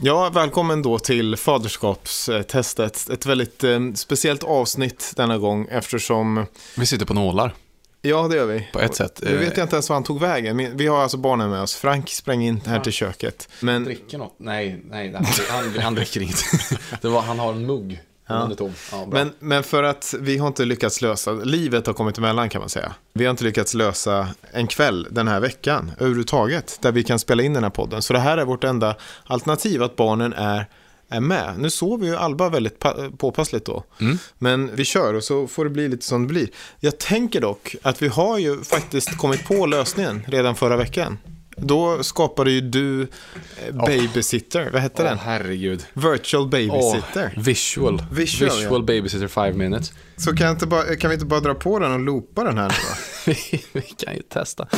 Ja, välkommen då till faderskapstestet. Ett väldigt eh, speciellt avsnitt denna gång eftersom... Vi sitter på nålar. Ja, det gör vi. På ett sätt. Nu vet jag inte ens var han tog vägen. Vi har alltså barnen med oss. Frank sprang in här till köket. Men... Dricker något? Nej, nej, han, han, han dricker inget. Det var, han har en mugg. Ja. Ja, men, men för att vi har inte lyckats lösa, livet har kommit emellan kan man säga. Vi har inte lyckats lösa en kväll den här veckan överhuvudtaget, där vi kan spela in den här podden. Så det här är vårt enda alternativ, att barnen är är med. Nu sover ju Alba väldigt påpassligt då. Mm. Men vi kör och så får det bli lite som det blir. Jag tänker dock att vi har ju faktiskt kommit på lösningen redan förra veckan. Då skapade ju du eh, Babysitter, oh. vad hette oh, den? herregud. Virtual Babysitter. Oh, visual. Visual, visual ja. Babysitter 5 minutes. Så kan, inte bara, kan vi inte bara dra på den och loopa den här nu då? vi kan ju testa.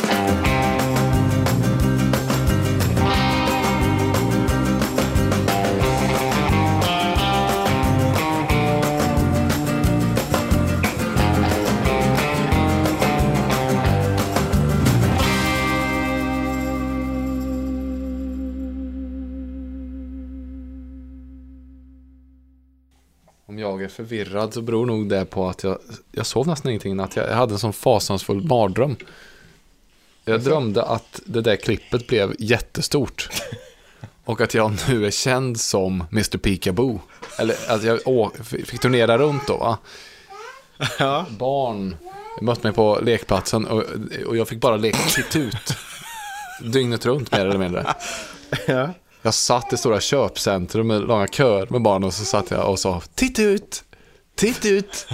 Jag är förvirrad så beror nog det på att jag, jag sov nästan ingenting att jag, jag hade en sån fasansfull mardröm. Jag drömde att det där klippet blev jättestort. Och att jag nu är känd som Mr. Peekaboo. Eller att jag å, fick turnera runt då va. Ja. Barn mötte mig på lekplatsen och, och jag fick bara leka ut. Dygnet runt mer eller mindre. Ja. Jag satt i stora köpcentrum med långa köer med barn och så satt jag och sa Titt ut! Titt ut!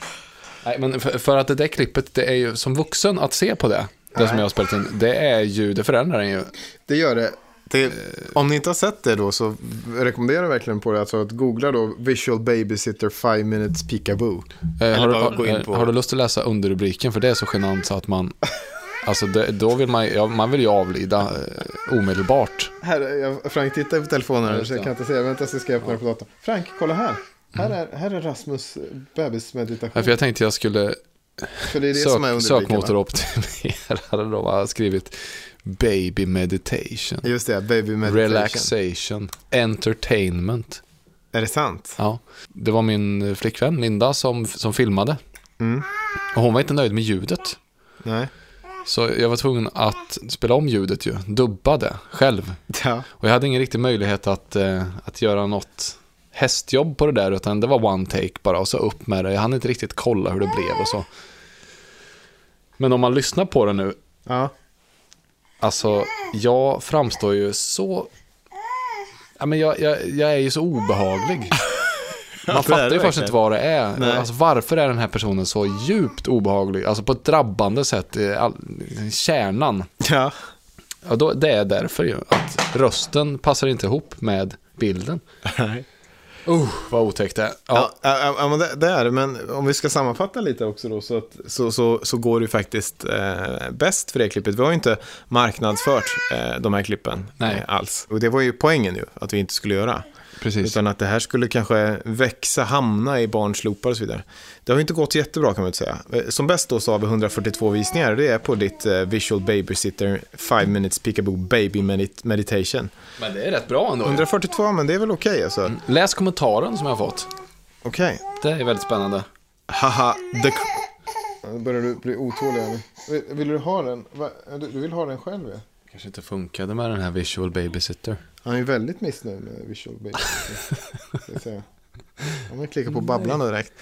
Nej, men för, för, att det där klippet, det är ju som vuxen att se på det. Det Nej. som jag har spelat in, det är ju, det förändrar en ju. Det gör det. det om ni inte har sett det då så rekommenderar jag verkligen på det. Alltså att googla då Visual Babysitter 5 minutes peekaboo. Eh, har, du, har, har, du lust att läsa underrubriken? För det är så genant så att man Alltså det, då vill man, ja, man vill ju avlida eh, omedelbart. Här, jag, Frank tittar på telefonen här, så jag kan inte se. Vänta så ska jag öppna ja. på datorn. Frank, kolla här. Här är, här är Rasmus bebismeditation. Ja, för jag tänkte jag skulle för det är det sök, som är sökmotoroptimerade då, har skrivit baby meditation. Just det, baby meditation. Relaxation, entertainment. Är det sant? Ja, det var min flickvän Linda som, som filmade. Mm. Och hon var inte nöjd med ljudet. Nej. Så jag var tvungen att spela om ljudet ju, dubba det själv. Ja. Och jag hade ingen riktig möjlighet att, eh, att göra något hästjobb på det där, utan det var one take bara och så upp med det. Jag hann inte riktigt kolla hur det blev och så. Men om man lyssnar på det nu, ja. alltså jag framstår ju så, ja men jag, jag, jag är ju så obehaglig. Man fattar ju först inte vad det är. Alltså, varför är den här personen så djupt obehaglig? Alltså på ett drabbande sätt, all, kärnan. Ja. ja då, det är därför ju, att rösten passar inte ihop med bilden. Nej. Uh, vad otäckt det är. Ja, ja, ja men det, är det. Men om vi ska sammanfatta lite också då, så, att, så, så, så går det ju faktiskt eh, bäst för det klippet. Vi har ju inte marknadsfört eh, de här klippen Nej. Eh, alls. Och det var ju poängen ju, att vi inte skulle göra. Precis. Utan att det här skulle kanske växa, hamna i barns loopar och så vidare. Det har inte gått jättebra kan man säga. Eh, som bäst då så har vi 142 visningar. Det är på ditt uh, Visual Babysitter 5 minutes peekaboo baby meditation. Men det är rätt bra ändå. 142, men det är väl okej okay, alltså. Mm. Läs kommentaren som jag har fått. Okej. Okay. Det är väldigt spännande. Haha, the... Nu börjar du bli otålig. Vill, vill du ha den? Du vill ha den själv? Ja? Kanske inte funkade med den här Visual Babysitter. Han är väldigt missnöjd med Visual Babysitter. Om jag klickar på babblarna direkt.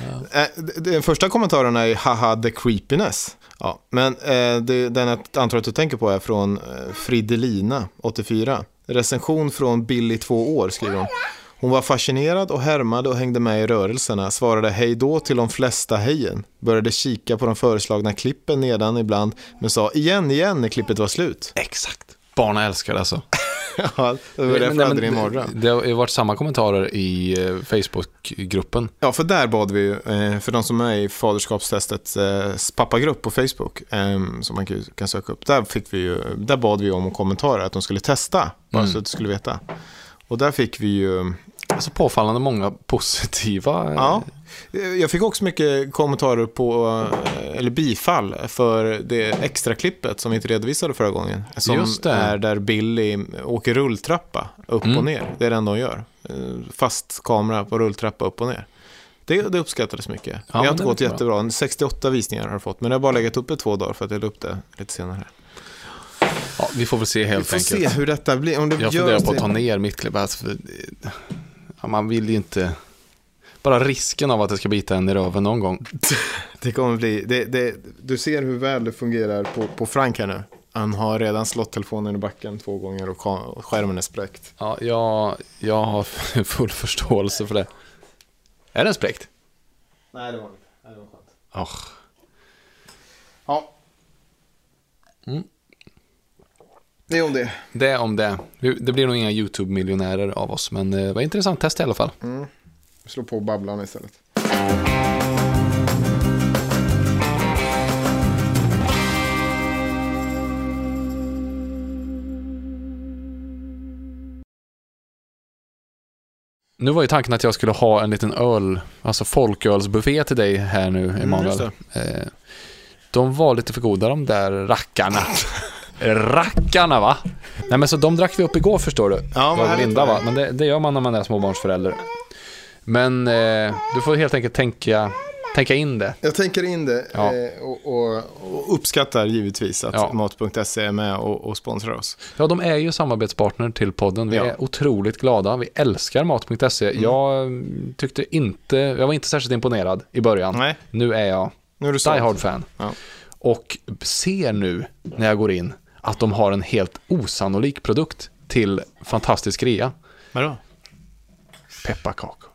Ja. Eh, den första kommentaren är haha the creepiness. Ja, men eh, den jag antar att du tänker på är från eh, Fridelina, 84. Recension från Billy, två år, skriver hon. Hon var fascinerad och härmade och hängde med i rörelserna, svarade hej då till de flesta hejen, började kika på de föreslagna klippen nedan ibland, men sa igen, igen när klippet var slut. Exakt. Barnen älskar det alltså. ja, det var därför jag hade din mardröm. Det har varit samma kommentarer i eh, Facebookgruppen. Ja, för där bad vi, eh, för de som är i faderskapstestets eh, pappagrupp på Facebook, som man kan söka upp, där, fick vi ju, där bad vi om kommentarer, att de skulle testa, bara mm. så att du skulle veta. Och där fick vi ju så påfallande många positiva. eh, Ja. Jag fick också mycket kommentarer på, eh, eller bifall för det extra klippet som vi inte redovisade förra gången. Som Just det. är där Billy åker rulltrappa upp Mm. och ner. Det är det enda hon gör. Eh, Fast kamera på rulltrappa upp och ner. Det, det uppskattades mycket. Ja, det har inte gått bra. jättebra. 68 visningar har det fått. Men det har bara legat uppe två dagar för att jag la upp det lite senare. Ja, vi får väl se Vi helt får enkelt. se hur detta blir. Om det Jag funderar på att ta ner mitt klipp. Alltså, för, ja, man vill ju inte... Bara risken av att det ska bita en i röven någon gång. Det kommer bli, det, det, du ser hur väl det fungerar på, på Frank här nu. Han har redan slått telefonen i backen två gånger och skärmen är spräckt. Ja, jag, jag har full förståelse för det. Är den spräckt? Nej, det var inte. Nej, det var skönt. Oh. Ja. Mm. Det är om det. Det om det. Det blir nog inga YouTube-miljonärer av oss, men eh, det var intressant test i alla fall. Slå på babblan istället. Nu var ju tanken att jag skulle ha en liten öl, alltså folkölsbuffé till dig här nu, Emanuel. just eh, de var lite för goda de där rackarna. rackarna va? Nej men så de drack vi upp igår förstår du. Ja, jag vad Linda va? det. Men det, det gör man när man är småbarnsförälder. Men eh, du får helt enkelt tänka, tänka in det. Jag tänker in det Ja. eh, och, och, och uppskattar givetvis att Ja. Mat.se är med och, och sponsrar oss. Ja, de är ju samarbetspartner till podden. Vi Ja. Mm. är otroligt glada. Vi älskar Mat.se. Jag mm, tyckte inte, jag var inte särskilt imponerad i början. Nej, Nu är jag nu är du Die. Hard fan. Ja. Och ser nu när jag går in att de har en helt osannolik produkt till fantastisk rea. Vadå? Pepparkakor.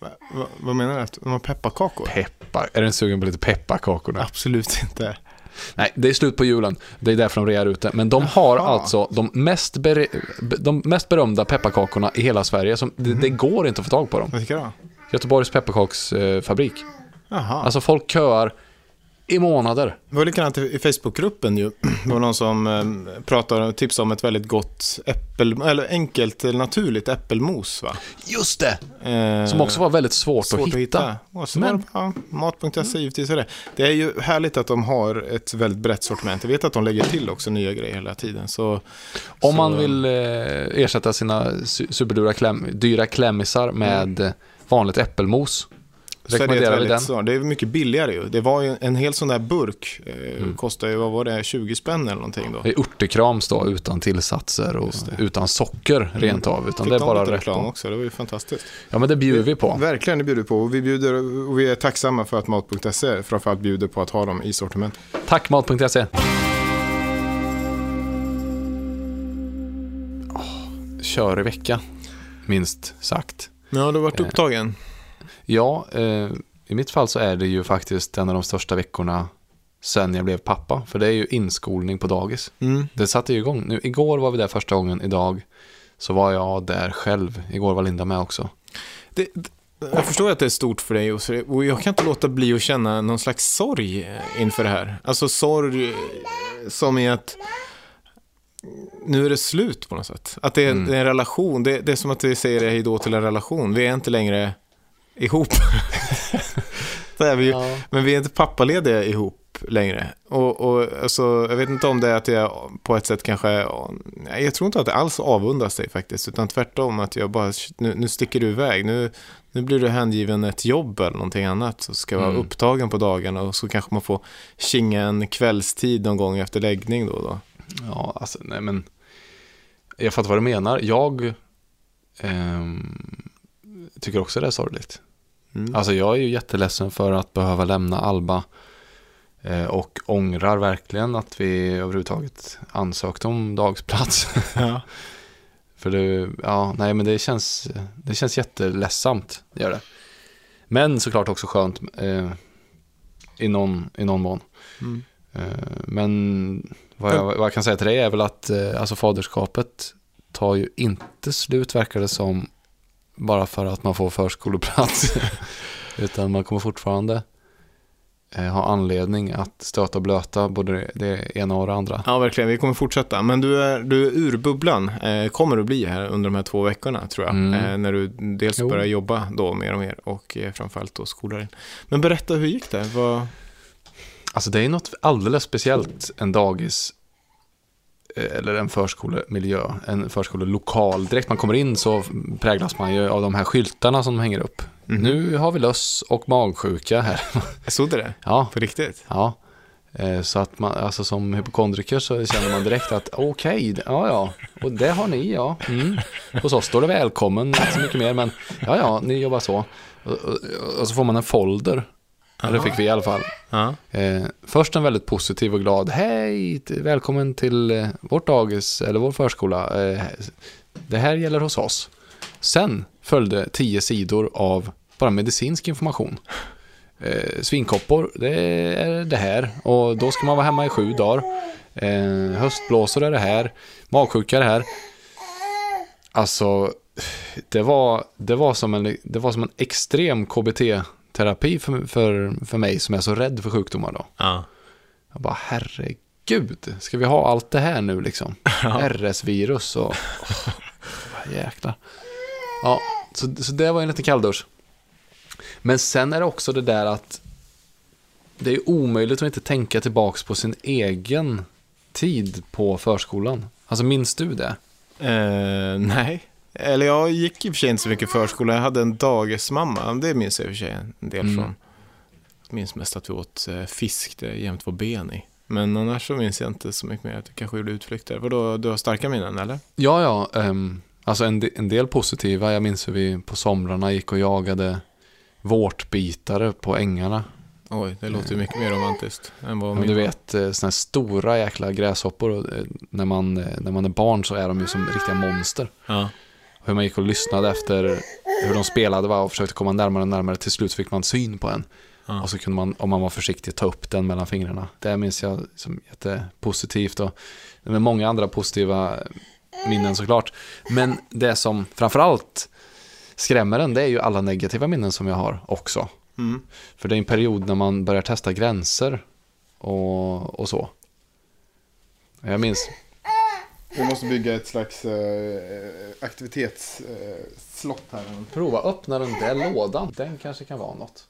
Va, va, vad menar du? De har pepparkakor? Peppar. Är den sugen på lite pepparkakor nu? Absolut inte. Nej, det är slut på julen. Det är därför de rear ute. Men de har Jaha. alltså de mest, de mest berömda pepparkakorna i hela Sverige. Som, det, det går inte att få tag på dem. Vilka då? Göteborgs pepparkaksfabrik. Jaha. Alltså folk köar i månader. Det var likadant i Facebookgruppen ju. Det var någon som eh, pratade och tipsade om ett väldigt gott äppel, eller enkelt eller naturligt äppelmos va? Just det! Eh, Som också var väldigt svårt, svårt att hitta. Och så Men- var det, ja, mat.se givetvis är det. Det är ju härligt att de har ett väldigt brett sortiment. Jag vet att de lägger till också nya grejer hela tiden. Så, Om så, man vill eh, ersätta sina su- superdyra kläm, dyra klämmisar med eh, vanligt äppelmos. Så är det, väldigt, den. så, det är mycket billigare ju. Det var ju en hel sån där burk. Eh, Mm. Kostar ju, vad var det, 20 spänn eller någonting då. Det är urtekrams då utan tillsatser och utan socker rent av. Utan Fick det är bara rätt reklam på. också, det var ju fantastiskt. Ja men det bjuder vi på. Verkligen, det bjuder vi på. Och vi, bjuder, och vi är tacksamma för att Mat.se framförallt bjuder på att ha dem i sortiment. Tack mat.se. Kör i vecka, minst sagt. Ja, du har varit Eh. upptagen. Ja, eh, i mitt fall så är det ju faktiskt en av de största veckorna sen jag blev pappa. För det är ju inskolning på dagis. Mm. Det satte ju igång. Nu, igår var vi där första gången, idag så var jag där själv. Igår var Linda med också. Det, det, jag förstår att det är stort för dig och, jag kan inte låta bli att känna någon slags sorg eh, inför det här. Alltså sorg eh, som i att nu är det slut på något sätt. Att det är, Mm. det är en relation. Det, det är som att vi säger hej då till en relation. Vi är inte längre ihop. Så är vi ju. Ja. Men vi är inte pappalediga ihop längre. Och, och alltså, jag vet inte om det är att jag på ett sätt kanske, jag tror inte att det alls avundas dig faktiskt, utan tvärtom att jag bara, nu, nu sticker du iväg, nu, nu blir du hängiven ett jobb eller någonting annat, så ska vara Mm. upptagen på dagarna och så kanske man får kinga en kvällstid någon gång efter läggning då. då. Ja, alltså nej men. Jag fattar vad du menar. Jag ehm, tycker också det är sorgligt. Mm. Alltså jag är ju jätteledsen för att behöva lämna Alba. Eh, och ångrar verkligen att vi överhuvudtaget ansökte om dagsplats. Ja. För det, ja, nej men det känns, det känns jätteledsamt, det gör det. Men såklart också skönt eh, i, någon, i någon mån. Mm. Eh, men vad jag, vad jag kan säga till dig är väl att eh, alltså faderskapet tar ju inte slut verkar det som bara för att man får förskoleplats. Utan man kommer fortfarande eh, har anledning att stöta och blöta både det ena och det andra. Ja, verkligen. Vi kommer fortsätta. Men du är, du är ur bubblan, eh, kommer du bli här under de här två veckorna, tror jag. Mm. Eh, när du dels Jo. börjar jobba då mer och mer och eh, framförallt då skolar in. Men berätta, hur gick det? Vad... Alltså det är något alldeles speciellt en dagis eller en förskolemiljö, en förskolelokal. Direkt man kommer in så präglas man ju av de här skyltarna som hänger upp. Mhm. Nu har vi löss och magsjuka här. Stod det det? ja, På riktigt? ja. Eh, Så att man, alltså som hypokondriker så känner man direkt att okej, ja ja, och det har ni ja. Mm. Hos oss står det välkommen, inte så mycket mer, men ja ja, ni jobbar så. Och, och, och så får man en folder, eller det fick vi i alla fall. Eh, först en väldigt positiv och glad, hej, välkommen till eh, vårt dagis eller vår förskola. Eh, det här gäller hos oss. Sen följde tio sidor av bara medicinsk information. Eh, svinkoppor, det är det här och då ska man vara hemma i sju dagar. Eh, höstblåsor är det här, magsjuka är det här. Alltså, det var, det var, som, en, det var som en extrem KBT-terapi för, för, för mig som är så rädd för sjukdomar då. Ja. Jag bara, herregud, ska vi ha allt det här nu liksom? RS-virus och... Oh, jäklar. Ja, så, så det var en liten kalldusch. Men sen är det också det där att det är omöjligt att inte tänka tillbaks på sin egen tid på förskolan. Alltså minns du det? Eh, nej. Eller jag gick i och för sig inte så mycket förskola. Jag hade en dagismamma. Det minns jag i och för sig en del Mm. från. Jag minns mest att vi åt eh, fisk det jämt var ben i. Men annars så minns jag inte så mycket mer. Att jag kanske gjorde utflykter. Vadå, du har starka minnen eller? Ja, ja. ehm, alltså en, en del positiva. Jag minns hur vi på somrarna gick och jagade vårtbitare på ängarna. Oj, det låter ju mycket mer romantiskt än vad Men min du vet, eh, såna här stora jäkla gräshoppor. eh, När man, när man är barn så är de ju som riktiga monster. Ja. Hur man gick och lyssnade efter hur de spelade va, och försökte komma närmare och närmare. Till slut fick man syn på en. Ja. Och så kunde man, om man var försiktig, ta upp den mellan fingrarna. Det minns jag som jättepositivt. Och med många andra positiva minnen såklart. Men det som framförallt skrämmer en, det är ju alla negativa minnen som jag har också. Mm. För det är en period när man börjar testa gränser och, och så. Jag minns, Vi måste bygga ett slags eh, aktivitetsslott här. prova öppna den där lådan. Den kanske kan vara något.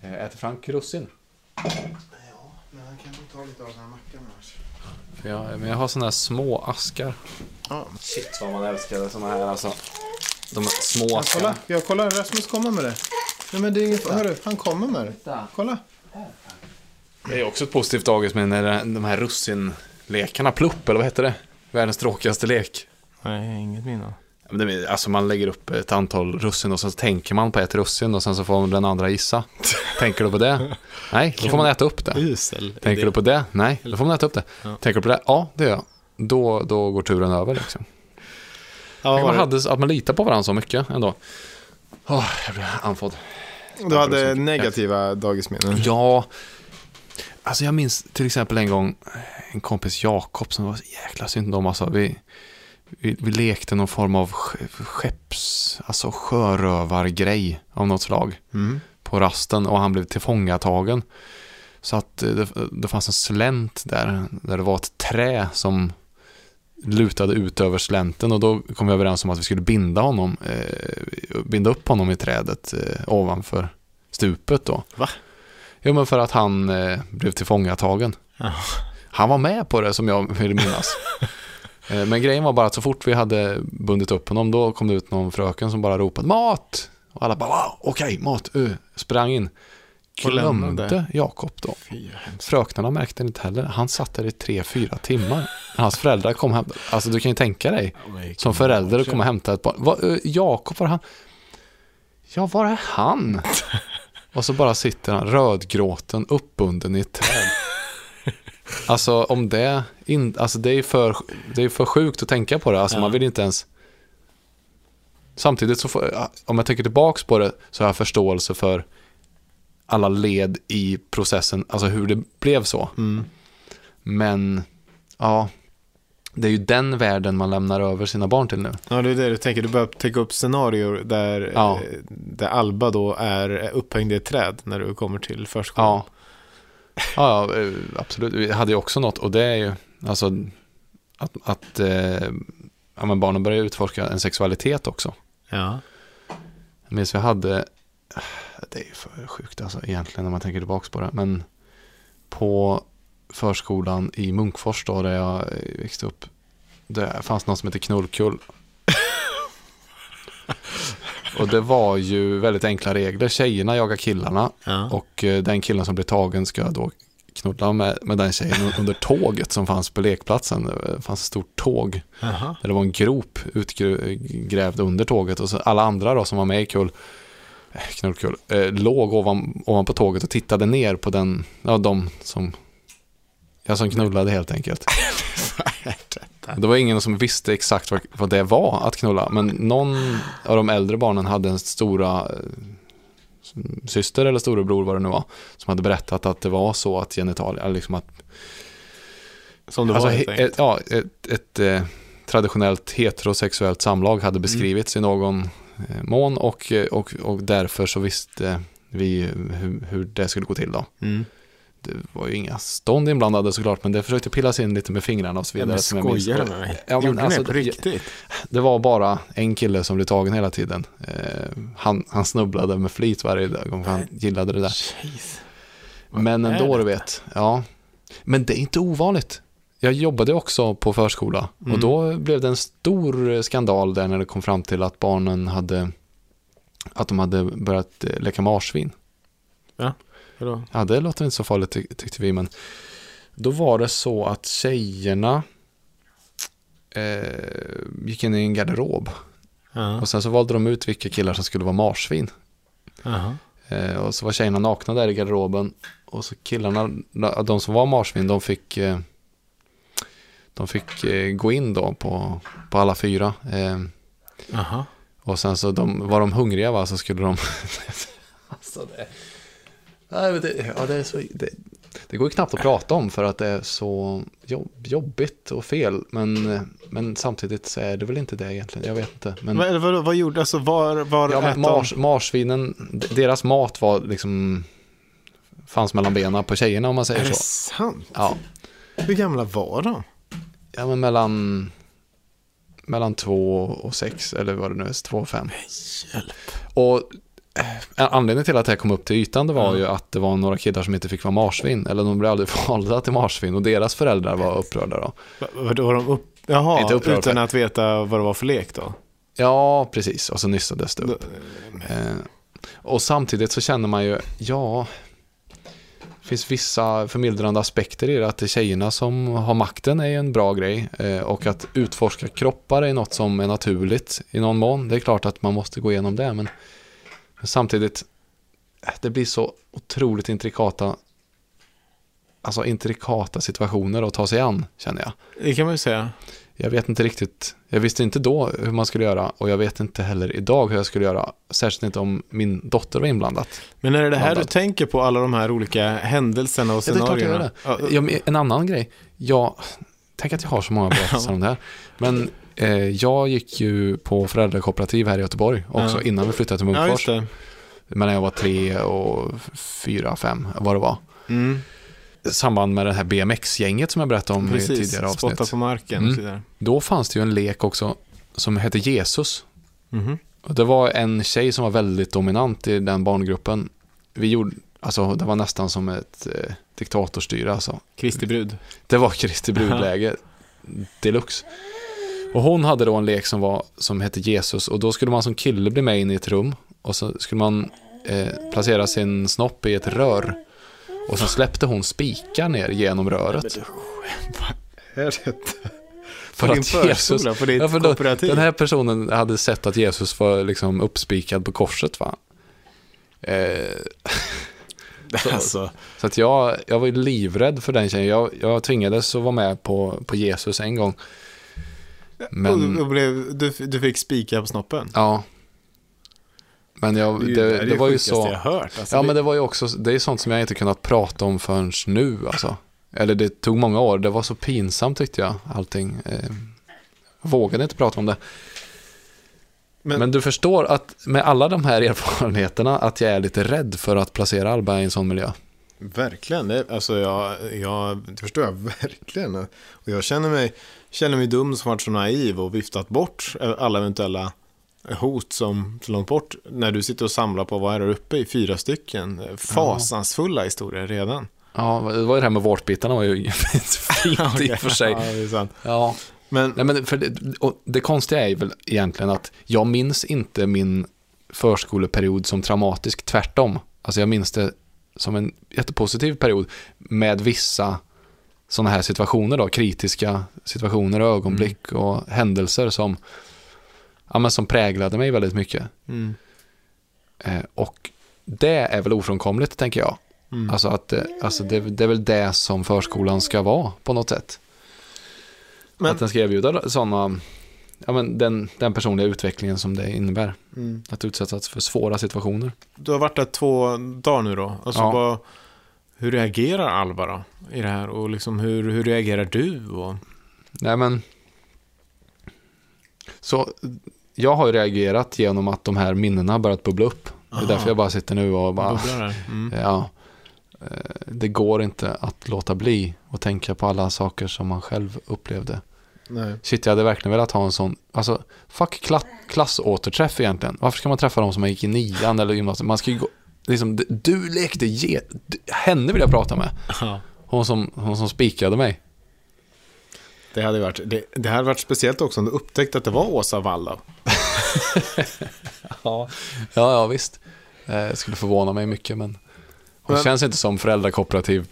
Eh, Äter Frank russin? Ja, men han kan ta lite av den här mackan annars. Jag, men jag har sådana här små askar. Ja. Shit vad man älskade sådana här alltså. De små Ja, askarna. kolla, jag kollar, Rasmus kommer med det. Nej men det är inget, hörru, han kommer med det. Kolla. Det är också ett positivt dagis med när de här russinlekarna, plupp eller vad heter det? Världens tråkigaste lek. Nej, inget minne. Alltså man lägger upp ett antal russin och så tänker man på ett russin och sen så får den andra gissa. Tänker du på det? Nej, då får man äta upp det. Usel. Tänker du på det? Nej, då får man äta upp det. Ja. Tänker du på det? Ja, det gör jag. Då, då går turen över liksom. Ja, man hade, att man litar på varandra så mycket ändå. Åh, jag blir andfådd. Du hade negativa dagisminnen. Ja, alltså jag minns till exempel en gång en kompis Jakob som var så jäkla synd om. Alltså, vi, vi, vi lekte någon form av ske- skepps, alltså sjörövargrej av något slag Mm. på rasten och han blev tillfångatagen. Så att eh, det, det fanns en slänt där, där det var ett trä som lutade ut över slänten och då kom vi överens om att vi skulle binda honom, eh, binda upp honom i trädet eh, ovanför stupet då. Va? Jo men för att han eh, blev tillfångatagen. Ja. Han var med på det som jag vill minnas. Eh, men grejen var bara att så fort vi hade bundit upp honom då kom det ut någon fröken som bara ropade mat. Och alla bara wow, okej, mat, uh, sprang in. Glömde. Jakob då. Fröknarna märkte det inte heller. Han satt där i tre, fyra timmar. Hans föräldrar kom hem. Alltså du kan ju tänka dig. Som förälder att komma och hämta ett barn. Eh, Jakob, var han? Ja, var är han? Och så bara sitter han rödgråten uppbunden i ett träd. Alltså om det, in, alltså det är för, det är för sjukt att tänka på det. Alltså Ja. man vill inte ens... Samtidigt så får, om jag tänker tillbaks på det så har jag förståelse för alla led i processen, alltså hur det blev så. Mm. Men, ja, det är ju den världen man lämnar över sina barn till nu. Ja, det är det du tänker. Du börjar täcka upp scenarier där, Ja. eh, där Alba då är upphängd i ett träd när du kommer till förskolan. Ja. Ja, ja, eh, absolut. Vi hade ju också något och det är ju alltså att, att eh, ja, men barnen börjar utforska en sexualitet också. Ja. Jag minns vi hade, det är ju för sjukt alltså egentligen när man tänker tillbaka på det, men på förskolan i Munkfors då där jag eh, växte upp, det fanns något som heter Knullkull. Och det var ju väldigt enkla regler. Tjejerna jagar killarna Ja. och eh, den killen som blir tagen ska då knulla med, med den tjejen under tåget som fanns på lekplatsen. Det fanns ett stort tåg där det var en grop utgrävd under tåget och så alla andra då som var med i kull, eh, knullkull, eh, låg ovan, ovanpå tåget och tittade ner på den, ja de som, ja som knullade helt enkelt. Det var ingen som visste exakt vad, vad det var att knulla, men någon av de äldre barnen hade en stora eh, syster eller storebror vad det nu var, som hade berättat att det var så att genitalier, liksom att Som det alltså, var helt he- enkelt. ett, ja, ett, ett eh, traditionellt heterosexuellt samlag hade Mm. beskrivits i någon eh, mån och, och, och därför så visste vi hur, hur det skulle gå till då. Mm. Det var ju inga stånd inblandade såklart, men det försökte pillas in lite med fingrarna och så Ja, vidare. men jag minns. skojar du med mig? Ja, men Gjorde alltså, ni på det- riktigt? Det var bara en kille som blev tagen hela tiden. Eh, han, han snubblade med flit varje gång, för han gillade det där. Jeez. Vad Men ändå, du vet. Ja. Men det är inte ovanligt. Jag jobbade också på förskola Mm. och då blev det en stor skandal där när det kom fram till att barnen hade att de hade börjat eh, leka marsvin. Vadå? Ja, det låter inte så farligt ty- tyckte vi, men då var det så att tjejerna eh, gick in i en garderob Ja. och sen så valde de ut vilka killar som skulle vara marsvin. Jaha. Eh, och så var tjejerna nakna där i garderoben. Och så killarna, de som var marsvin, de fick, eh, de fick eh, gå in då på, på alla fyra. Eh, Jaha. och sen så de, var de hungriga va, så skulle de... alltså det... Nej, men det, ja, det, är så, det, det går ju knappt att prata om för att det är så jobb, jobbigt och fel. Men, men samtidigt så är det väl inte det egentligen. Jag vet inte. Men, Vad, vad, vad gjorde, alltså var, var Ja, men mars, marsvinen, deras mat var liksom fanns mellan benen på tjejerna om man Är säger det så. sant? Ja, Hur gamla var de? ja men mellan, mellan två och sex eller vad det nu är, två och fem. Hjälp. Och anledningen till att det här kom upp till ytan det var Ja. ju att det var några killar som inte fick vara marsvin. Eller de blev aldrig valda till marsvin och deras föräldrar var upprörda då. Va- Vadå, var de upp... Jaha, Inte upprörd utan att veta vad det var för lek då? Ja, precis. Och så nystades det upp. Eh, och samtidigt så känner man ju, ja, det finns vissa förmildrande aspekter i det. Att det är tjejerna som har makten är ju en bra grej. Eh, och att utforska kroppar är något som är naturligt i någon mån. Det är klart att man måste gå igenom det. Men, men samtidigt, det blir så otroligt intrikata Alltså intrikata situationer att ta sig an, känner jag. Det kan man ju säga. Jag vet inte riktigt, jag visste inte då hur man skulle göra och jag vet inte heller idag hur jag skulle göra. Särskilt inte om min dotter var inblandad. Men är det det här du Blandat. tänker på, alla de här olika händelserna och Ja, det är klart jag scenarierna? gör det. Ja, en annan grej, jag, tänk att jag har så många berättelser om det här. Men eh, jag gick ju på föräldrakooperativ här i Göteborg också Ja. innan vi flyttade till ja, Munkfors. det. Mellan jag var tre och fyra, fem, vad det var. Mm, I samband med det här BMX-gänget som jag berättade om i precis, tidigare avsnitt. spotta på marken Mm. och. Då fanns det ju en lek också som hette Jesus. Och det var en tjej som var väldigt dominant i den barngruppen. Vi gjorde, alltså det var nästan som ett eh, diktatorstyre alltså. Kristi brud. Det var Kristi brudläge deluxe. Och hon hade då en lek som, var, som hette Jesus och då skulle man som kille bli med in i ett rum och så skulle man eh, placera sin snopp i ett rör. Och sen släppte hon spikar ner genom röret. Är det För på din att förskola, på ditt Ja, för då, kooperativ? den här personen hade sett att Jesus var liksom uppspikad på korset va. Eh, så- alltså, så att jag, jag var livrädd för den tjejen. Jag, jag tvingades att vara med på, på Jesus en gång. Men, och, och blev, du, du fick spika på snoppen? ja. Men jag, Det, det, det, det, var ju så. jag hört. Alltså, Ja men det var ju också, det är sånt som jag inte kunnat prata om förrän nu alltså. Eller det tog många år. Det var så pinsamt tyckte jag, allting. Eh, vågade inte prata om det. Men, Men- du förstår att med alla de här erfarenheterna att jag är lite rädd för att placera Alba i en sån miljö. Verkligen, alltså jag, jag, det förstår jag verkligen. Och jag känner mig, känner mig dum som varit så naiv och viftat bort alla eventuella hot som så långt bort. När du sitter och samlar på vad är det uppe i fyra stycken fasansfulla historier redan. Ja, det var ju det här med vårtbitarna var ju fint i och för sig. Ja. Ja, Men, Nej, men för det, det konstiga är väl egentligen att jag minns inte min förskoleperiod som traumatisk, tvärtom. Alltså jag minns det som en jättepositiv period med vissa sådana här situationer då, kritiska situationer och ögonblick och händelser som, ja, men som präglade mig väldigt mycket. mm, Eh, och det är väl ofrånkomligt, tänker jag. mm. Alltså, att, alltså det, det är väl det som förskolan ska vara på något sätt. Men- Att den ska erbjuda sådana, ja men den, den personliga utvecklingen som det innebär. Mm. Att utsättas för svåra situationer. Du har varit där två dagar nu då. Alltså Ja. vad, hur reagerar Alva då i det här? Och liksom hur, hur reagerar du? Och, Nej men, så jag har ju reagerat genom att de här minnena har börjat bubbla upp. Det är Aha. därför jag bara sitter nu och bara. Mm. ja, eh, det går inte att låta bli och tänka på alla saker som man själv upplevde. Nej. Shit, jag hade verkligen velat ha en sån, alltså fuck kla klassåterträff egentligen. Varför ska man träffa dem som man gick i nian eller gymnasiet? Man ska ju gå, liksom, du- lekte ge, henne vill jag prata med. Ja. Hon som, hon som spikade mig. Det hade varit, det, det hade varit speciellt också om du upptäckte att det var Åsa Walla. Ja, ja, ja visst. Eh, Det skulle förvåna mig mycket, men hon Men- känns inte som föräldrakooperativ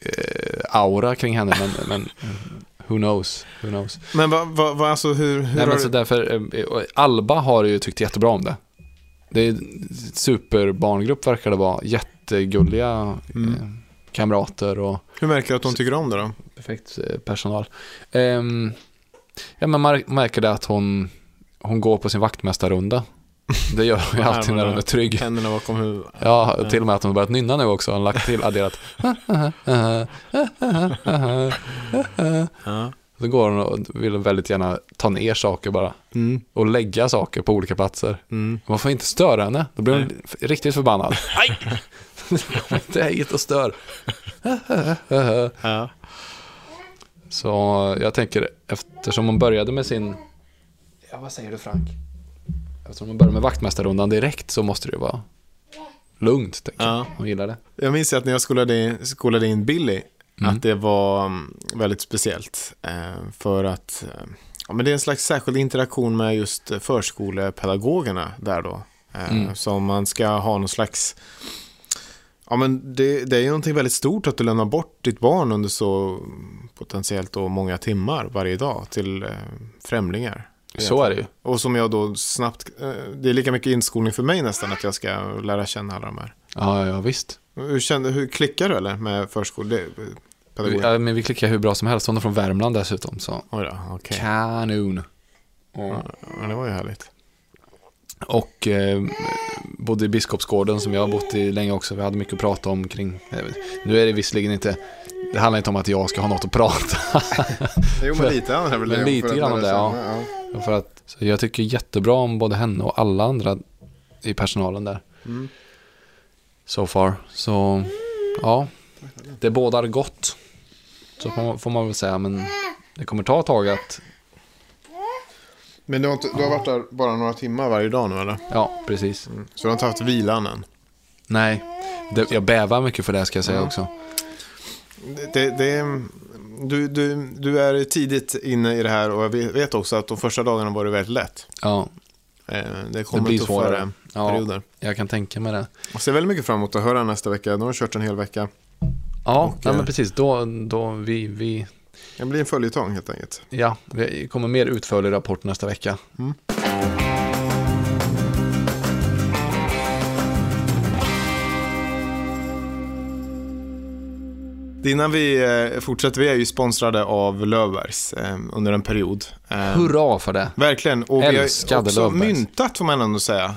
eh, aura kring henne, men, men who knows, who knows. Men vad, vad, vad alltså hur, hur Nej, men du- så därför, eh, Alba har ju tyckt jättebra om det. Det är en superbarngrupp verkar det vara, jättegulliga Mm. eh, kamrater och hur märker du att de tycker om det då? perfekt eh, personal. Ehm, ja, men man märker det att hon, hon går på sin vaktmästarrunda. Det gör hon ju alltid när hon är trygg. Händerna bakom huvudet. Ja, till och med att hon har börjat nynna nu också. Har lagt till, adderat. Så går hon och vill väldigt gärna ta ner saker bara. Mm. Och lägga saker på olika platser. Mm. Man får inte störa henne. Då blir hon f- riktigt förbannad. Nej! Kom inte hit och stör. Ja. Så jag tänker, eftersom hon började med sin... Ja, vad säger du Frank? Eftersom hon började med vaktmästarrundan direkt så måste det vara lugnt, tänker jag. Ja. Hon gillar det. Jag minns att när jag skolade in, skolade in Billy, Mm. att det var mm, väldigt speciellt. Eh, för att eh, ja, men det är en slags särskild interaktion med just förskolepedagogerna där då. Eh, Mm. Så man ska ha någon slags... Ja, men det, det är ju någonting väldigt stort att du lämnar bort ditt barn under så potentiellt då många timmar varje dag till främlingar. Så är det ju. Och som jag då snabbt, eh, det är lika mycket inskolning för mig nästan att jag ska lära känna alla de här. Ja, ja, visst. Hur, kände, hur klickar du eller med förskolepedagoger? Ja, men vi klickar hur bra som helst. Hon är från Värmland dessutom, så Oj då, okej. kanon. Ja, det var ju härligt. Och eh, bodde i Biskopsgården som jag har bott i länge också. Vi hade mycket att prata om kring. eh, Nu är det visserligen inte, det handlar inte om att jag ska ha något att prata. Jo, men lite handlar väl Men lite grann om det, känna, ja. För att, så jag tycker jättebra om både henne och alla andra i personalen där. Mm. So far. Så ja, det bådar gott. Så får man, får man väl säga, men det kommer ta ett tag att, Men du har, inte, du har varit där bara några timmar varje dag nu eller? ja precis. Så du har inte haft vilan än? Nej, det, jag bävar mycket för det ska jag säga Ja. också. Det, det, det, du, du, du är tidigt inne i det här och jag vet- också att de första dagarna var det väldigt lätt. Ja, Eh, Det det kommer blir tuffare svårare. Ja, perioder. jag kan tänka mig det. Jag ser väldigt mycket fram emot att höra nästa vecka. Nu har kört en hel vecka. Ja, Och, nej, eh, men precis. Då, då vi, vi, Det blir en följetong helt enkelt. ja, det kommer mer utförlig rapport nästa vecka. Innan vi eh, fortsätter, vi är ju sponsrade av Löfbergs eh, under en period. Eh, Hurra för det. Verkligen, och vi har Älskade också Löfbergs. myntat får man ändå säga,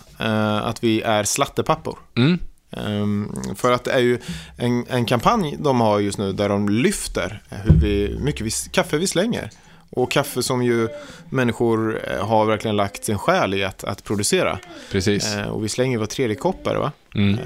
att vi är slattepappor. Mm. Ehm, för att det är ju en, en kampanj de har just nu där de lyfter hur vi, mycket vi, kaffe vi slänger. Och kaffe som ju människor eh, har verkligen lagt sin själ i att, att producera. Precis. Eh, och vi slänger var tredje kopp är det va? Mm. Eh,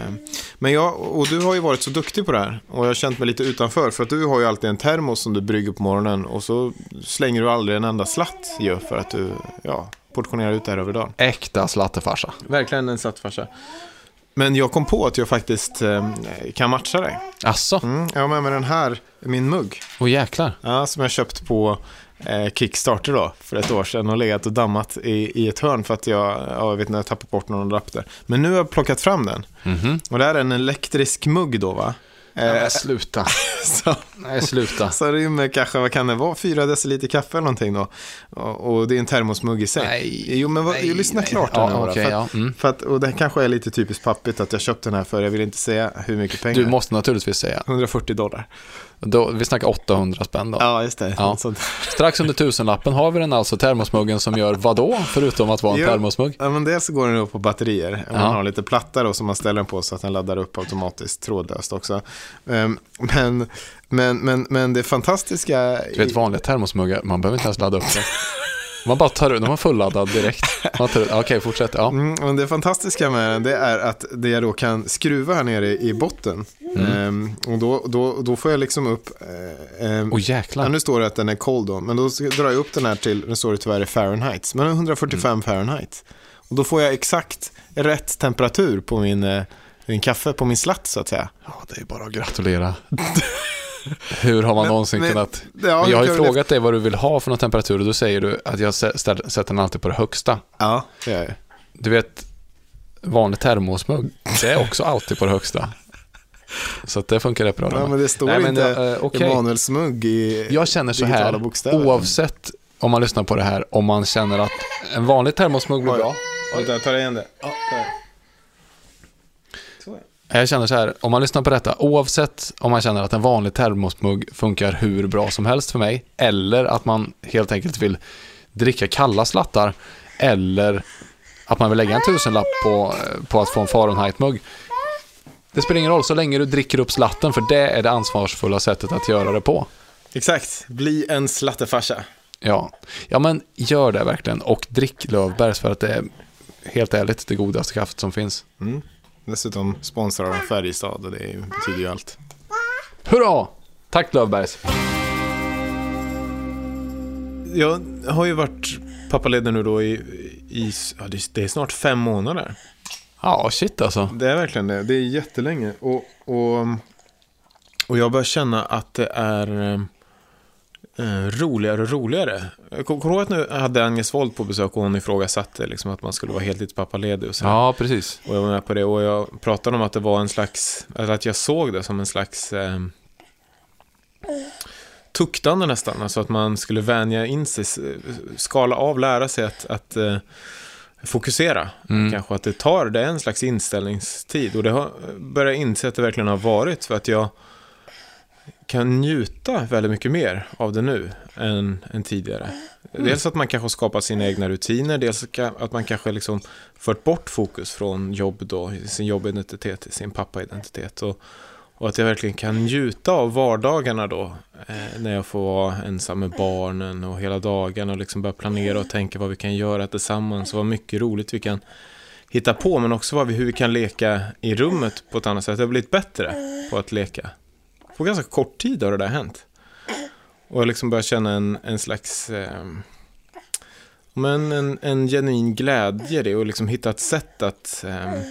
Men jag, och du har ju varit så duktig på det här. Och jag har känt mig lite utanför. För att du har ju alltid en termos som du brygger på morgonen. Och så slänger du aldrig en enda slatt ju. För att du, ja, portionerar ut det här över dagen. Äkta slattefarsa. Verkligen en slattfarsa. Men jag kom på att jag faktiskt eh, kan matcha dig. Asså? Mm, jag har med mig den här, min mugg. Åh jäklar. Ja, som jag köpt på eh, Kickstarter då, för ett år sedan och legat och dammat i, i ett hörn för att jag, ja, jag vet inte, jag tappat bort någon adapter. Men nu har jag plockat fram den. Mhm. Och det här är en elektrisk mugg då va? Nej, Eh, men sluta. så, Nej, sluta. så rymmer kanske, vad kan det vara, fyra deciliter kaffe eller någonting då. Och, och det är en termosmugg i sig. Nej, Jo, men vad, nej, lyssna nej. klart Ja, nu okej, för, ja, mm. för att, och det kanske är lite typiskt pappigt att jag köpte den här för, jag vill inte säga hur mycket pengar. Du måste naturligtvis säga. 140 dollar. Då, vi snackar 800 spänn då. Ja, just det. Ja. Strax under tusenlappen har vi den alltså termosmuggen som gör vad då? Förutom att vara en Ja. termosmugg. Ja, men dels så går den upp på batterier. Man Ja. har lite platta då som man ställer den på så att den laddar upp automatiskt trådlöst också. Ehm, Men, men, men, men det fantastiska... Du vet vanliga termosmuggar, man behöver inte ens ladda upp det. Man bara tar ut, de är fulladdad direkt. Man okej, fortsätt. Ja. Mm, men det fantastiska med den det är att det jag då kan skruva här nere i botten. Mm. Ehm, och då, då, då får jag liksom upp... eh, ehm, Åh ja, jäklar. nu står det att den är cold då, men då drar jag upp den här till, nu står det tyvärr i Fahrenheit, men 145 Mm. Fahrenheit. Och då får jag exakt rätt temperatur på min, eh, min kaffe, på min slatt så att säga. Ja, det är bara att gratulera. Hur har man någonsin men- kunnat... Ja, Men jag har ju frågat dig vad du vill ha för någon temperatur och då säger du att jag ställ- sätter den alltid på det högsta. Ja, det gör jag. Du vet, vanlig termosmugg, det är också alltid på det högsta. Så att det funkar rätt bra. Ja, men det står Nej, men, inte eh, okej. Emanuels mugg i Jag känner så här, bokstäver. oavsett om man lyssnar på det här, om man känner att en vanlig termosmugg blir bra. Vänta, jag tar igen det. Ja, Jag känner så här, om man lyssnar på detta, oavsett om man känner att en vanlig termosmugg funkar hur bra som helst för mig, eller att man helt enkelt vill dricka kalla slattar, eller att man vill lägga en tusenlapp på, på att få en Fahrenheit-mugg. Det spelar ingen roll så länge du dricker upp slatten, för det är det ansvarsfulla sättet att göra det på. Exakt, bli en slattefarsa. Ja, ja men gör det verkligen och drick Lövbergs för att det är helt ärligt det godaste kaffet som finns. Mm. Dessutom sponsrar de Färjestad och det betyder ju allt. Hurra! Tack Lövbergs! Jag har ju varit pappaledig nu då i, i ja, det är- det är snart fem månader. Ja, shit alltså. Det är verkligen det. Det är jättelänge. Och, och, och jag börjar känna att det är eh, roligare och roligare. Jag kommer ihåg att nu hade Agnes Wold på besök och hon ifrågasatte liksom att man skulle vara heltidspappaledig och så. Ja, precis. Och jag var med på det och jag pratade om att det var en slags, eller att jag såg det som en slags eh, tuktande nästan. Alltså att man skulle vänja in sig, skala av, lära sig att, att eh, fokusera. Mm. Kanske att det tar, det är en slags inställningstid. Och det har börjat inse att det verkligen har varit för att jag kan njuta väldigt mycket mer av det nu än, än tidigare. Dels att man kanske har skapat sina egna rutiner, dels att man kanske liksom fört bort fokus från jobb då, sin jobbidentitet till sin pappaidentitet. Och, och att jag verkligen kan njuta av vardagarna då, eh, när jag får vara ensam med barnen och hela dagen och liksom börja planera och tänka vad vi kan göra tillsammans och vad mycket roligt vi kan hitta på, men också vad vi, hur vi kan leka i rummet på ett annat sätt. Jag har blivit bättre på att leka. På ganska kort tid har det där hänt. Och jag liksom börjar känna en, en slags eh, men en, en genuin glädje i det och liksom hitta ett sätt att eh, eh,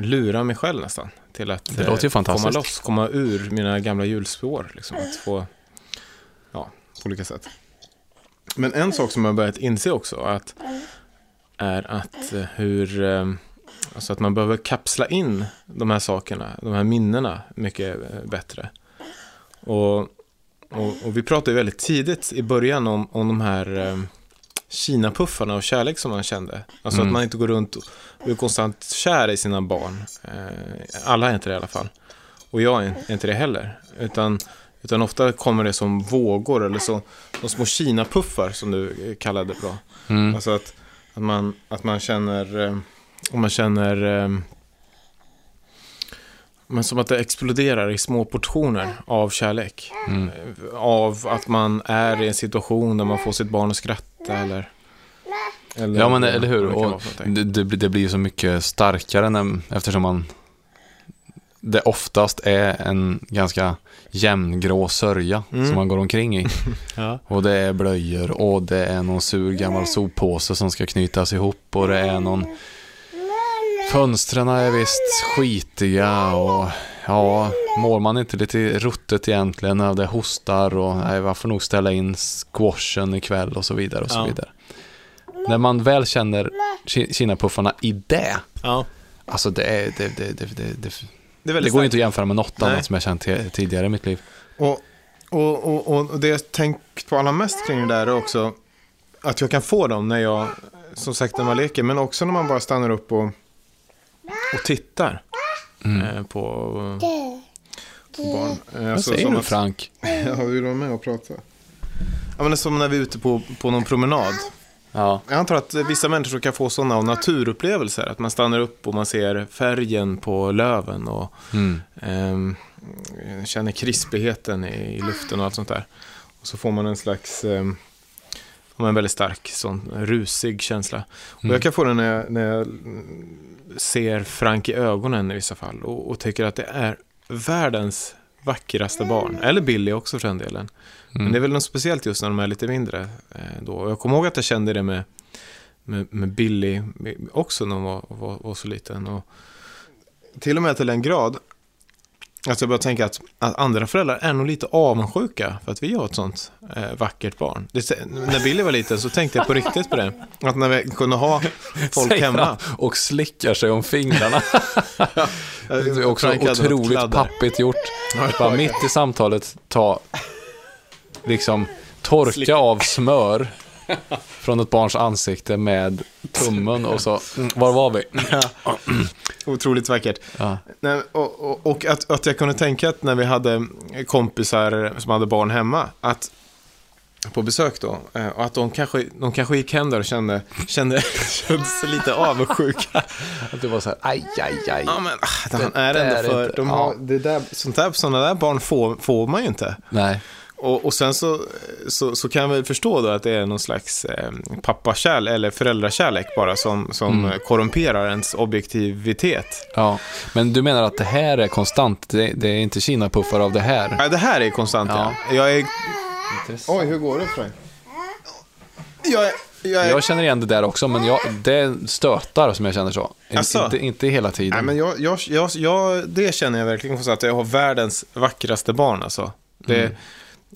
lura mig själv nästan. Till att eh, komma loss, komma ur mina gamla hjulspår. Liksom, att få, ja, på olika sätt. Men en sak som jag börjat inse också att, är att eh, hur, eh, alltså att man behöver kapsla in de här sakerna, de här minnena mycket eh, bättre. Och, och, och vi pratade väldigt tidigt i början om, om de här eh, Kina-puffarna och kärlek som man kände. Alltså Mm. att man inte går runt och är konstant kär i sina barn. Eh, alla är inte det i alla fall. Och jag är är inte det heller. Utan, utan ofta kommer det som vågor eller så, de små Kina-puffar som du eh, kallade det bra. Mm. Alltså att, att, man, att man känner, eh, om man känner, eh, Men som att det exploderar i små portioner av kärlek. Mm. Eh, Av att man är i en situation där man får sitt barn att skratta eller... eller Ja, men eller hur? Och det, det blir ju så mycket starkare när, eftersom man det oftast är en ganska jämngrå sörja Mm. som man går omkring i. Ja. Och det är blöjor och det är någon sur gammal soppåse som ska knytas ihop och det är någon Fönstren är visst skitiga och ja, mår man inte lite ruttet egentligen när det hostar och nej, varför nog ställa in squashen ikväll och så vidare och så Ja. vidare. När man väl känner ki- kinapuffarna i det, ja. alltså det är, det, det, det, det, det, Det är det väldigt går starkt. inte att jämföra med något Nej. annat som jag känt ti- tidigare i mitt liv. Och, och, och, och det jag tänkt på allra mest kring det där är också att jag kan få dem när jag, som sagt när man leker, men också när man bara stannar upp och, och tittar eh, på, på barn. Eh, Vad säger du att- Frank? Ja, vill du vara med och prata? Ja, men det är som när vi är ute på, på någon promenad. Ja, Jag antar att vissa människor kan få sådana av naturupplevelser. Att man stannar upp och man ser färgen på löven och mm. ehm, känner krispigheten i, i luften och allt sånt där. Och så får man en slags, um, en väldigt stark, sån rusig känsla. Och Mm. jag kan få den när jag, när jag mm, ser Frank i ögonen i vissa fall och, och tycker att det är världens vackraste barn. Eller Billy också för den delen. Men Mm. det är väl något speciellt just när de är lite mindre. Eh, då. Och jag kommer ihåg att jag kände det med, med, med Billy också när hon var, var, var så liten. Och till och med till en grad att jag började tänka att, att andra föräldrar är nog lite avundsjuka för att vi har ett sånt eh, vackert barn. Det, när Billy var liten så tänkte jag på riktigt på det. Att när vi kunde ha folk Säger hemma. och slickar sig om fingrarna. Det är också otroligt pappigt gjort. Bara mitt i samtalet ta, liksom, torka av smör från ett barns ansikte med tummen och så, mm, var var vi? Otroligt vackert. Ja. Och och, och att, att jag kunde tänka att när vi hade kompisar som hade barn hemma, att på besök då, eh, och att de kanske, de kanske gick hem där och kände, kände, kände sig lite avundsjuka. Att det var så här, aj, aj, aj. Ja, men ah, han Det är ändå för, inte- de ja. har, det där, sånt där, sådana där barn får, får man ju inte. Nej, Och, och sen så, så, så kan väl förstå då att det är någon slags eh, pappakärlek eller föräldrakärlek bara som, som Mm. korrumperar ens objektivitet. ja. Men du menar att det här är konstant? Det, det är inte kinapuffar av det här? Nej, det här är konstant ja. Ja. Jag är... Oj, hur går det Frank? Jag är... Jag är... Jag känner igen det där också, men jag, det stötar som jag känner så. Asså? Inte, inte hela tiden. Nej, men jag, jag, jag, jag, det känner jag verkligen så att jag har världens vackraste barn alltså. Det, Mm.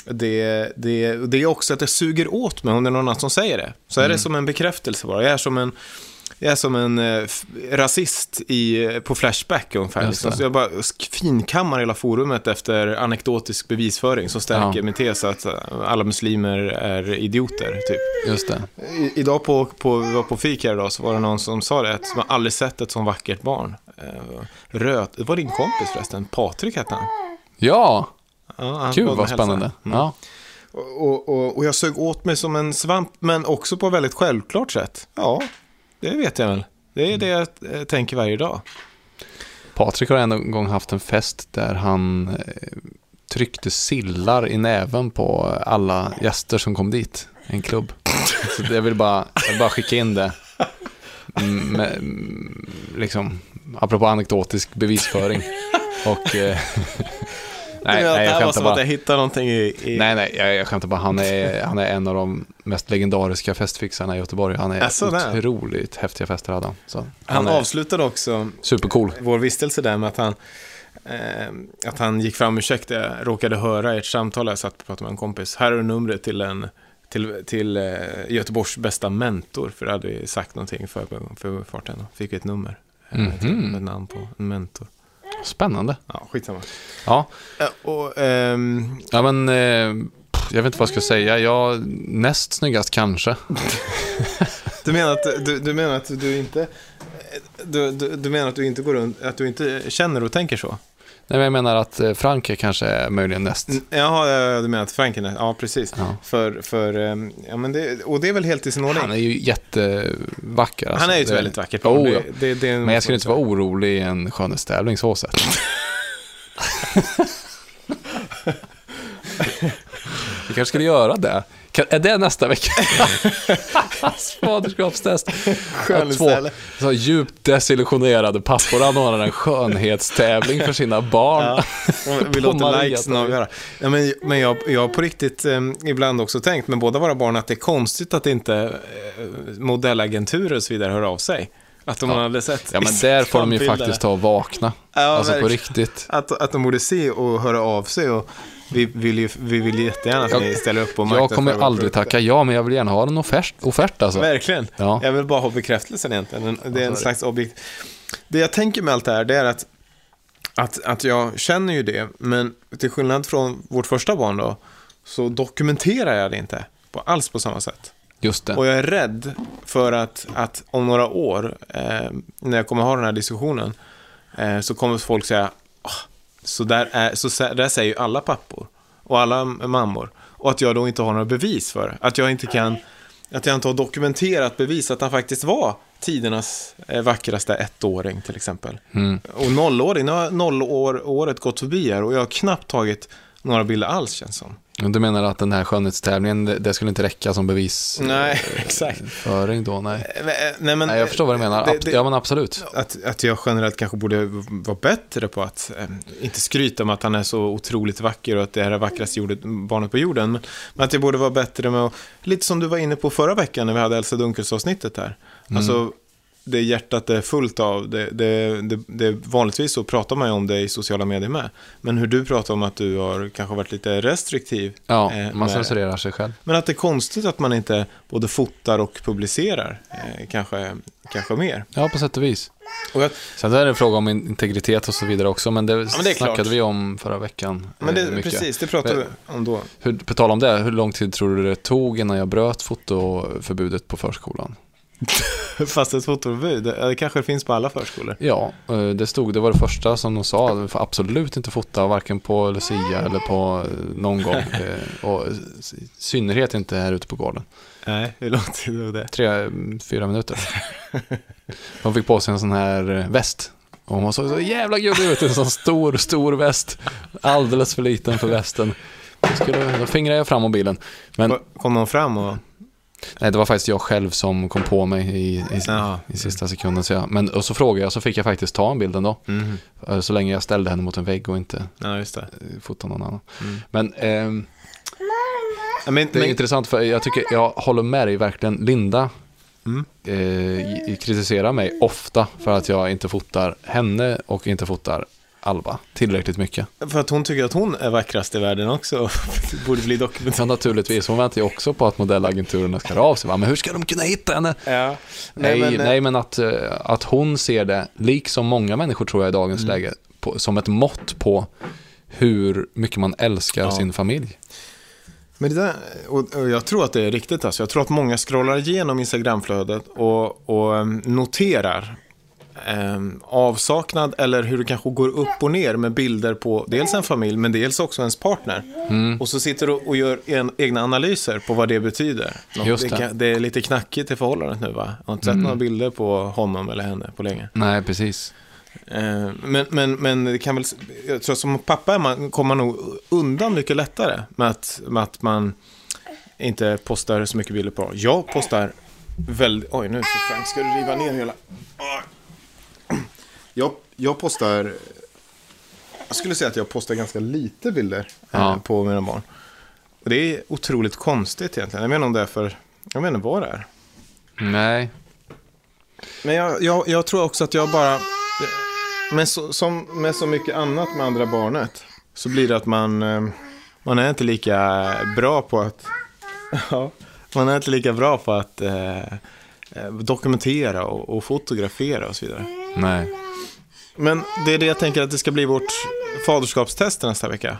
Det, det, det är också att det suger åt mig om det är någon annan som säger det. Så är Mm. det som en bekräftelse bara. Jag är som en, jag är som en eh, rasist i, på Flashback ungefär. Liksom. Så jag bara finkammar hela forumet efter anekdotisk bevisföring som stärker Ja. min tes att eh, alla muslimer är idioter. Typ. Just det. I, idag på, på, vi var på fik här idag så var det någon som sa det, att man aldrig sett ett så vackert barn. Eh, röd, det var din kompis förresten, Patrik hette han. Ja, Ja, han kul vad spännande. Mm. Ja. Och, och, och jag sög åt mig som en svamp, men också på ett väldigt självklart sätt. Ja, det vet jag väl. Det är det jag eh, tänker varje dag. Patrik har en gång haft en fest där han eh, tryckte sillar i näven på alla gäster som kom dit. En klubb. Så jag vill bara, jag vill bara skicka in det. Mm, Med, mm, liksom, apropå anekdotisk bevisföring. Och... Nej, det nej, jag var skämtar som att jag hittade någonting i... i... Nej, nej, jag, jag skämtar bara. Han är, han är en av de mest legendariska festfixarna i Göteborg. Han är där. otroligt häftiga fester hade han. Så, han är avslutade också supercool. vår vistelse där med att han, eh, att han gick fram, ursäkta, jag råkade höra ert samtal, jag satt och pratade med en kompis. Här är numret till en till, till eh, Göteborgs bästa mentor, för det hade vi sagt någonting för, för farten. Då fick vi ett nummer Mhm. till, med namn på en mentor. Spännande. Ja, skitsamma. Ja, Eh, och, ehm, ja men eh, jag vet inte vad jag ska säga. Jag, näst snyggast kanske. du, menar att, du, du menar att du inte... Du, du, du menar att du inte går runt, att du inte känner och tänker så? Nej, men jag menar att eh, Frank är kanske möjligen näst. Mm, Jaha, ja, du menar att Franken är... Ja, precis. Ja. För, för, ehm, ja, men det, och det är väl helt i sin ordning. Han är ju jättevacker. Alltså. Han är ju ett väldigt vackert barn. Oh, det, det, det är en- Men jag skulle inte vara orolig i en skönhetstävling så sett. Vi kanske skulle göra det. Kan, är det nästa vecka? Faderskapstest. Två så djupt desillusionerade pappor anordnar en skönhetstävling för sina barn. Ja, vi På låter likesen avgöra. Ja, men men jag, jag har på riktigt eh, ibland också tänkt med båda våra barn att det är konstigt att inte eh, modellagenturer och så vidare hör av sig. Att de Ja. hade sett Ja, men där får de ju faktiskt ta och vakna. Ja, alltså på verkligen. riktigt. Att, att de borde se och höra av sig. Och vi, vill ju, vi vill jättegärna att Jag- ni ställer upp och Jag marknadsför kommer våra aldrig produkter. tacka ja, men jag vill gärna ha en offert, offert alltså. Verkligen. Ja. Jag vill bara ha bekräftelsen egentligen. En- Det är en slags objekt. Det jag tänker med allt det här, det är att, att, att jag känner ju det, men till skillnad från vårt första barn då, så dokumenterar jag det inte på, alls på samma sätt. Just det. Och jag är rädd för att, att om några år, eh, när jag kommer ha den här diskussionen, eh, så kommer folk säga, "Ah, så, där är, så där säger ju alla pappor och alla mammor. Och att jag då inte har några bevis för det. Att jag inte kan, att jag inte har dokumenterat bevis att han faktiskt var tidernas eh, vackraste ettåring till exempel. Mm. Och nollåring, nu har nollår, året gått förbi här och jag har knappt tagit några bilder alls känns som. Du menar att den här skönhetstävlingen, det, skulle inte räcka som bevis? Nej, exakt. Föring då? Nej. Eh, Nej, men, Nej, jag förstår vad du menar. det- det- ja, men absolut. Att, att jag generellt kanske borde vara bättre på att eh, inte skryta med att han är så otroligt vacker och att det är det vackraste jordet, barnet på jorden. Men, men att jag borde vara bättre med att, lite som du var inne på förra veckan när vi hade Elsa Dunkels-avsnittet här. Alltså, det hjärtat är fullt av, det, det, det, det, vanligtvis så pratar man ju om det i sociala medier med. Men hur du pratar om att du har kanske varit lite restriktiv. Ja, eh, man censurerar sig själv. Men att det är konstigt att man inte både fotar och publicerar, eh, kanske, kanske mer. Ja, på sätt och vis. Och jag, Sen är det en fråga om in- integritet och så vidare också, men det, men det snackade vi om förra veckan. Men det, eh, mycket. precis, det pratade vi om då. Hur, på tal om det, hur lång tid tror du det tog innan jag bröt fotoförbudet på förskolan? Fast ett fotoförbud, det, kanske finns på alla förskolor. Ja, eh, det stod, det var det första som de sa, du får absolut inte fota varken på Lucia eller på eh, någon gång. eh, Och i synnerhet inte här ute på gården. Nej, hur lång tid var det? Tre, fyra minuter. De fick på sig en sån här väst. Och hon såg så jävla gullig ut, en sån stor, stor väst. Alldeles för liten för västen. Då, skulle, då fingrade jag fram mobilen. Men Kom någon fram och... nej, det var faktiskt jag själv som kom på mig i, i, Ja. i sista sekunden. Så jag, men, och så frågade jag, så fick jag faktiskt ta en bild ändå. Mhm. Eh, Så länge jag ställde henne mot en vägg och inte Ja, eh, fotade någon annan. Mm. Men Ja, men, det är men, intressant för jag tycker, jag håller med dig verkligen. Linda Mm. eh, kritiserar mig ofta för att jag inte fotar henne och inte fotar Alba tillräckligt mycket. för att hon tycker att hon är vackrast i världen också. borde bli dokumenterad. Så naturligtvis, hon väntar ju också på att modellagenturerna ska höra av sig. Va? Men hur ska de kunna hitta henne? Ja. Nej, men, nej, eh, men, att, eh, att hon ser det, liksom många människor tror jag i dagens Mm. läge, på, som ett mått på hur mycket man älskar Ja. sin familj. Men det där, och, jag tror att det är riktigt alltså. Jag tror att många scrollar igenom Instagramflödet och, och em, noterar em, avsaknad eller hur det kanske går upp och ner med bilder på dels en familj men dels också ens partner. Mm. Och så sitter du och gör en, egna analyser på vad det betyder. Nå- Just det, det. kan- det är lite knackigt i förhållandet nu va? Jag har inte sett Mm. några bilder på honom eller henne på länge. Nej, precis. Eh, Men, men, men det kan väl, jag tror som pappa man, kommer man nog undan mycket lättare med att, med att man inte postar så mycket bilder på. Jag postar väldigt, oj nu så Frank ska du riva ner hela. Jag, jag postar, jag skulle säga att jag postar ganska lite bilder eh, Ja. på mina barn. Och det är otroligt konstigt egentligen. Jag menar om det är för, jag menar vad det är. Nej, Men jag, jag, jag tror också att jag bara, med så, som med så mycket annat med andra barnet, så blir det att man, eh, man är inte lika bra på att, ja, man är inte lika bra på att eh, eh, dokumentera och, och fotografera och så vidare. Nej. Men det är det jag tänker att det ska bli vårt faderskapstest nästa vecka.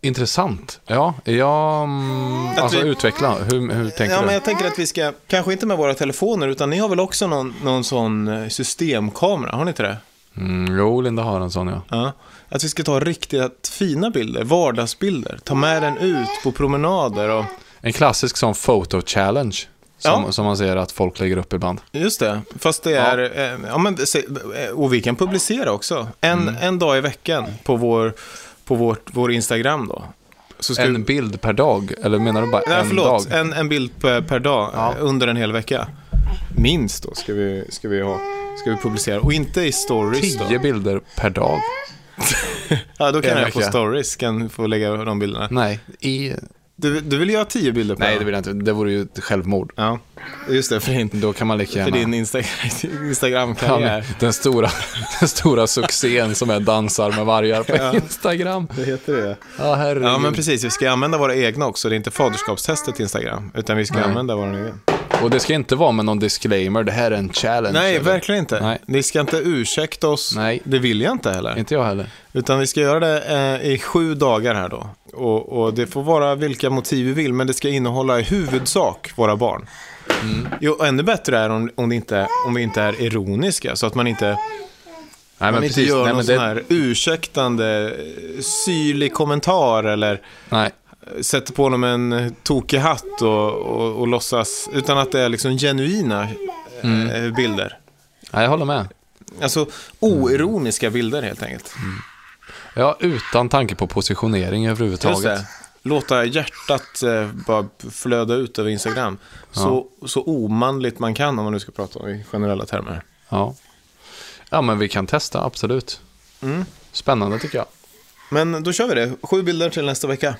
Intressant. Ja, ja mm, Att alltså vi- utveckla. Hur, hur tänker ja, du? men jag tänker att vi ska, kanske inte med våra telefoner, utan ni har väl också någon, någon sån eh, systemkamera, har ni inte det? Mm, jo, Linda har en sån ja. Ja, att vi ska ta riktigt fina bilder, vardagsbilder. Ta med den ut på promenader och... En klassisk sån photo challenge. Som, Ja. som man ser att folk lägger upp ibland. Just det, fast det Ja. är, eh, ja. men, eh, och vi kan publicera också. En, Mm. en dag i veckan på vår, på vårt, vår Instagram då. En vi, bild per dag? Eller menar du bara nej, en förlåt, dag? En, en bild per, per dag Ja. eh, under en hel vecka. Minst då ska vi, ska vi ha. Ska vi publicera. Och inte i stories Tio då. bilder per dag? Ja, då kan jag på stories kan få lägga de bilderna. Nej, i... Du, du vill göra tio bilder per Nej, det vill jag inte. Det vore ju ett självmord. Ja, just det. För din, Då kan man lika för gärna... din Insta, Ja, Instagram-karriär. men den, stora, den stora succén som är dansar med vargar på Ja. Instagram. Det heter det. Ja, herregud. Ja, men precis. Vi ska använda våra egna också. Det är inte faderskapstestet Instagram, utan vi ska Nej. använda våra egen. Och det ska inte vara med någon disclaimer, det här är en challenge. Nej, eller? verkligen inte. Nej. Ni ska inte ursäkta oss. Nej. Det vill jag inte heller. Inte jag heller. Utan vi ska göra det eh, i sju dagar här då. Och, och det får vara vilka motiv vi vill, men det ska innehålla i huvudsak våra barn. Mm. Jo, ännu bättre är om, om, det inte, om vi inte är ironiska, så att man inte, Nej, man men inte gör Nej, någon men sån det... här ursäktande, syrlig kommentar eller Nej. sätter på dem en tokig hatt och, och, och låtsas, utan att det är liksom genuina eh, bilder. Nej, jag håller med. Alltså oironiska bilder helt enkelt. Ja, utan tanke på positionering Just överhuvudtaget. det. Låta hjärtat eh, bara flöda ut över Instagram. Så, så omanligt man kan om man nu ska prata i generella termer. Ja. ja, men vi kan testa, absolut. Mm. Spännande tycker jag. Men då kör vi det. Sju bilder till nästa vecka.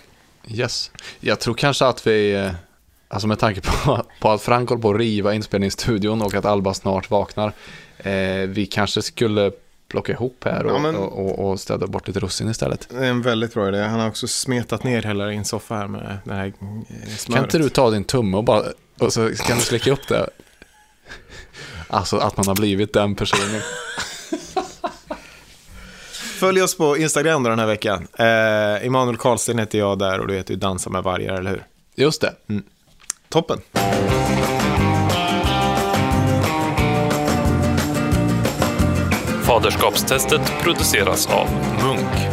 Yes. Jag tror kanske att vi, eh, alltså med tanke på, på att Frank håller på att riva inspelningsstudion och att Alba snart vaknar, eh, vi kanske skulle plocka ihop här och, Ja, men- och, och, och städa bort lite russin istället. Det är en väldigt bra idé. Han har också smetat ner hela din soffa här med det här eh, Kan smöret. inte du ta din tumme och bara, och så kan du slicka upp det? Alltså att man har blivit den personen. Följ oss på Instagram då den här veckan. Eh, Emanuel Karlsten heter jag där och du heter ju Dansa med vargar, eller hur? Just det. Toppen. Faderskapstestet produceras av Munk.